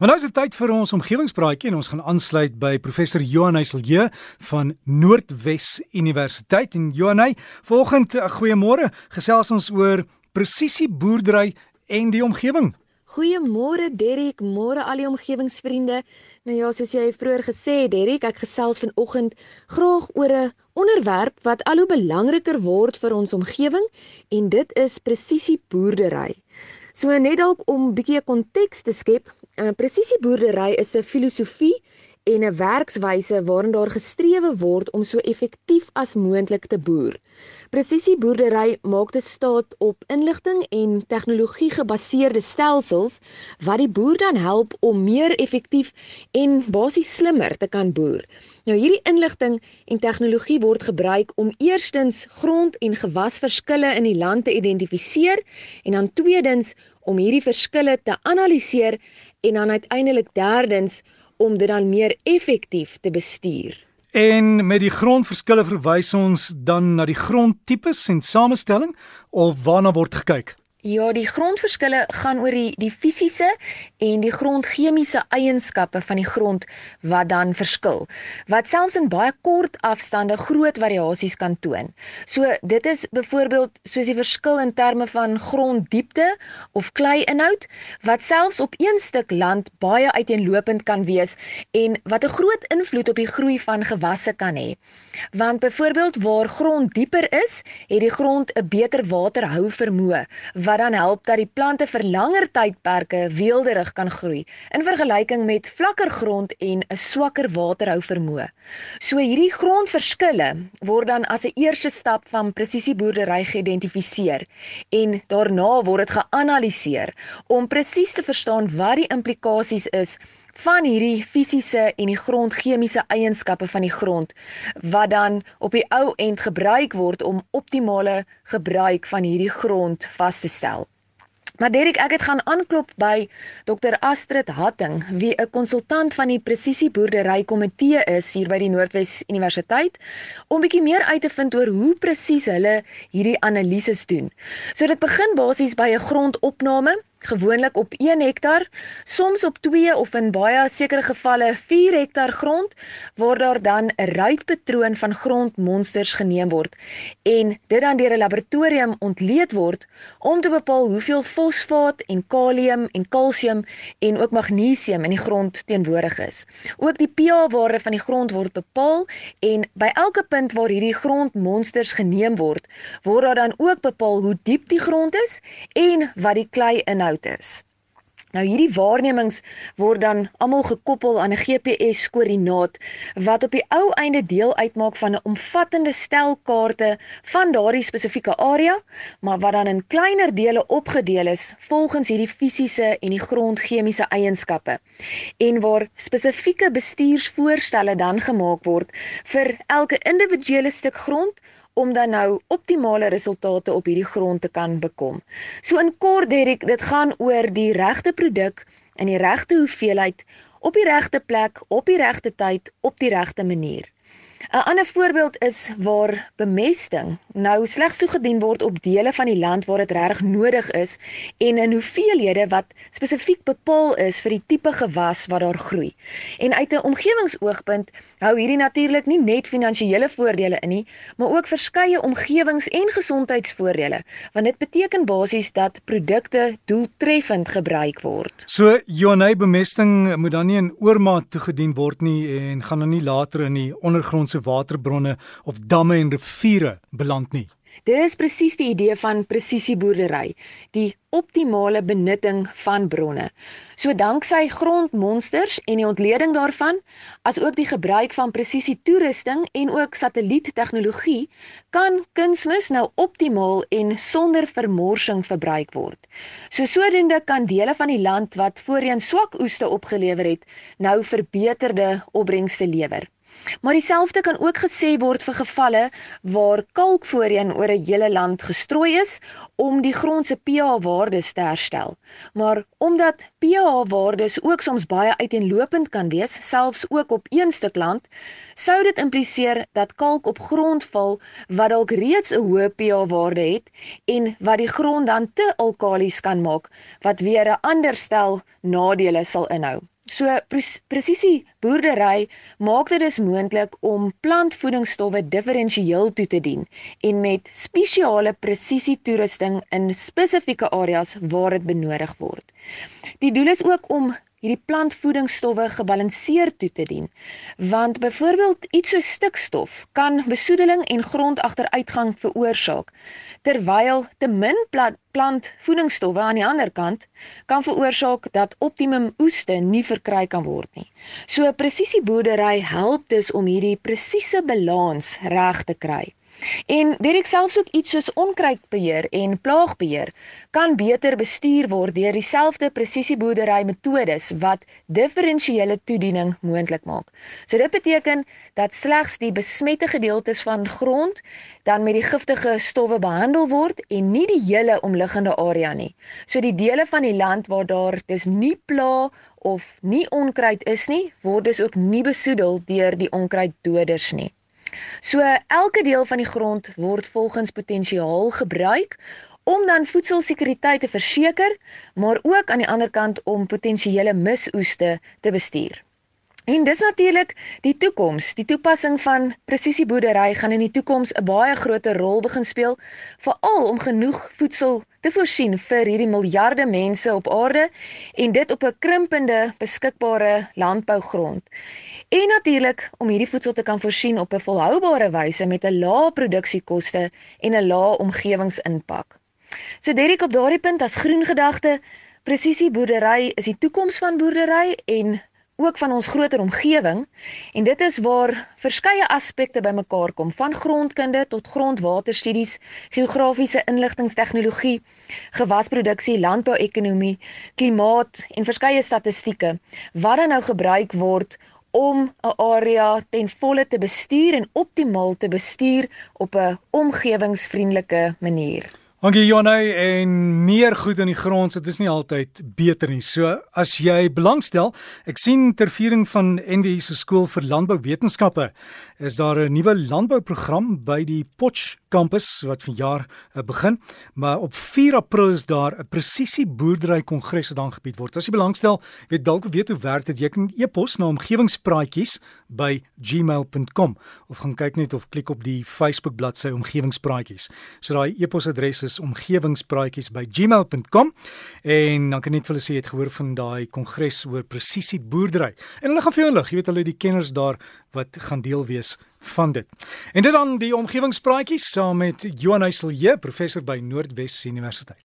Maar nou is dit tyd vir ons omgewingspraatjie en ons gaan aansluit by professor Johan Heiselje van Noordwes Universiteit en Johan, vanoggend eh, goeiemôre. Gesels ons oor presisie boerdery en die omgewing. Goeiemôre Derrick, môre al die omgewingsvriende. Nou ja, soos jy vroeër gesê het, Derrick, ek gesels vanoggend graag oor 'n onderwerp wat al hoe belangriker word vir ons omgewing en dit is presisie boerdery. So net dalk om 'n bietjie konteks te skep, Uh, presisieboerdery is 'n filosofie en 'n werkswyse waarin daar gestrewe word om so effektief as moontlik te boer. Presisieboerdery maak dit staat op inligting en tegnologie gebaseerde stelsels wat die boer dan help om meer effektief en basies slimmer te kan boer. Nou hierdie inligting en tegnologie word gebruik om eerstens grond- en gewasverskille in die land te identifiseer en dan tweedens om hierdie verskille te analiseer en dan uiteindelik derdens om dit dan meer effektief te bestuur. En met die grondverskille verwys ons dan na die grondtipes en samestelling of waarna word gekyk? Ja, die grondverskille gaan oor die die fisiese en die grondchemiese eienskappe van die grond wat dan verskil. Wat selfs in baie kort afstande groot variasies kan toon. So dit is byvoorbeeld soos die verskil in terme van gronddiepte of klei-inhoud wat selfs op een stuk land baie uiteenlopend kan wees en wat 'n groot invloed op die groei van gewasse kan hê. Want byvoorbeeld waar grond dieper is, het die grond 'n beter waterhou vermoë wat dan help dat die plante vir langer tydperke weelderig kan groei in vergelyking met vlakker grond en 'n swakker waterhou vermoë. So hierdie grondverskille word dan as 'n eerste stap van presisieboerdery geïdentifiseer en daarna word dit geanaliseer om presies te verstaan wat die implikasies is van hierdie fisiese en die grondchemiese eienskappe van die grond wat dan op die ou end gebruik word om optimale gebruik van hierdie grond vas te stel. Maar Derek, ek het gaan aanklop by Dr Astrid Hatting, wie 'n konsultant van die presisieboerdery komitee is hier by die Noordwes Universiteit, om bietjie meer uit te vind oor hoe presies hulle hierdie analises doen. So dit begin basies by 'n grondopname gewoonlik op 1 hektar, soms op 2 of in baie sekere gevalle 4 hektar grond waar daar dan 'n ruitpatroon van grondmonsters geneem word en dit dan deur 'n laboratorium ontleed word om te bepaal hoeveel fosfaat en kalium en kalsium en ook magnesium in die grond teenwoordig is. Ook die pH-waarde van die grond word bepaal en by elke punt waar hierdie grondmonsters geneem word, word daar dan ook bepaal hoe diep die grond is en wat die klei inhou inhoud is. Nou hierdie waarnemings word dan almal gekoppel aan 'n GPS koördinaat wat op die ou einde deel uitmaak van 'n omvattende stel kaarte van daardie spesifieke area, maar wat dan in kleiner dele opgedeel is volgens hierdie fisiese en die grondchemiese eienskappe en waar spesifieke bestuursvoorstelle dan gemaak word vir elke individuele stuk grond om dan nou optimale resultate op hierdie grond te kan bekom. So in kort Derek, dit gaan oor die regte produk in die regte hoeveelheid op die regte plek op die regte tyd op die regte manier. 'n Ander voorbeeld is waar bemesting nou slegs toegedien word op dele van die land waar dit reg nodig is en in hoeveelhede wat spesifiek bepaal is vir die tipe gewas wat daar groei. En uit 'n omgewingsoogpunt hou hierdie natuurlik nie net finansiële voordele in nie, maar ook verskeie omgewings- en gesondheidsvoordele, want dit beteken basies dat produkte doeltreffend gebruik word. So Johanay bemesting moet dan nie in oormaat toegedien word nie en gaan dan nie later in die ondergrond se waterbronne of damme en riviere beland nie. Dis presies die idee van presisieboerdery, die optimale benutting van bronne. So danksy grondmonsters en die ontleding daarvan, asook die gebruik van presisie toerusting en ook satelliettegnologie, kan kunsmis nou optimaal en sonder vermorsing verbruik word. So sodoende kan dele van die land wat voorheen swak oeste opgelewer het, nou verbeterde opbrengste lewer. Maar dieselfde kan ook gesê word vir gevalle waar kalk voorheen oor 'n hele land gestrooi is om die grond se pH-waardes te herstel. Maar omdat pH-waardes ook soms baie uiteenlopend kan wees, selfs ook op een stuk land, sou dit impliseer dat kalk op grond val wat dalk reeds 'n hoë pH-waarde het en wat die grond dan te alkalies kan maak, wat weer 'n ander stel nadele sal inhou. So presisie boerdery maak dit dus moontlik om plantvoedingsstowwe diferensieel toe te dien en met spesiale presisie toerusting in spesifieke areas waar dit benodig word. Die doel is ook om hierdie plantvoedingsstowwe gebalanseerd toe te dien. Want byvoorbeeld iets so stikstof kan besoedeling en grondagteruitgang veroorsaak, terwyl te min plantvoedingsstowwe aan die ander kant kan veroorsaak dat optimum oeste nie verkry kan word nie. So presisieboerdery help dus om hierdie presiese balans reg te kry. En Derek selfs ook iets soos onkruidbeheer en plaagbeheer kan beter bestuur word deur dieselfde presisieboerdery metodes wat diferensiële toediening moontlik maak. So dit beteken dat slegs die besmette gedeeltes van grond dan met die giftige stowwe behandel word en nie die hele omliggende area nie. So die dele van die land waar daar dis nie plaag of nie onkruid is nie, word dus ook nie besoedel deur die onkruiddoders nie. So elke deel van die grond word volgens potensiaal gebruik om dan voedselsekuriteit te verseker, maar ook aan die ander kant om potensiële misoeste te bestuur. En dis natuurlik die toekoms. Die toepassing van presisieboerdery gaan in die toekoms 'n baie groter rol begin speel, veral om genoeg voedsel te voorsien vir hierdie miljarde mense op aarde en dit op 'n krimpende beskikbare landbougrond. En natuurlik om hierdie voedsel te kan voorsien op 'n volhoubare wyse met 'n lae produksiekoste en 'n lae omgewingsimpak. So Derek op daardie punt as groen gedagte, presisieboerdery is die toekoms van boerdery en ook van ons groter omgewing en dit is waar verskeie aspekte bymekaar kom van grondkunde tot grondwaterstudies, geografiese inligtingstegnologie, gewasproduksie, landbouekonomie, klimaat en verskeie statistieke wat dan nou gebruik word om 'n area ten volle te bestuur en optimaal te bestuur op 'n omgewingsvriendelike manier. Dankie Jonay en meer goed in die grond, dit is nie altyd beter nie. So as jy belangstel, ek sien ter viering van NWI se skool vir landbouwetenskappe is daar 'n nuwe landbouprogram by die Potch kampus wat vanjaar uh, begin, maar op 4 April is daar 'n presisie boerdery kongres wat aangebied word. As jy belangstel, weet dalk weet hoe werk dit, jy kan e-pos na omgewingspraatjies by gmail.com of gaan kyk net of klik op die Facebook bladsy omgewingspraatjies. So daai e-posadres is omgewingspraatjies by gmail.com en dan kan net vir hulle sê jy het gehoor van daai kongres oor presisie boerdery. En hulle gaan vir jou inlig, jy weet hulle die kenners daar wat gaan deel wees van dit. En dit dan die omgewingspraatjies saam met Johan Heiselje, professor by Noordwes Universiteit.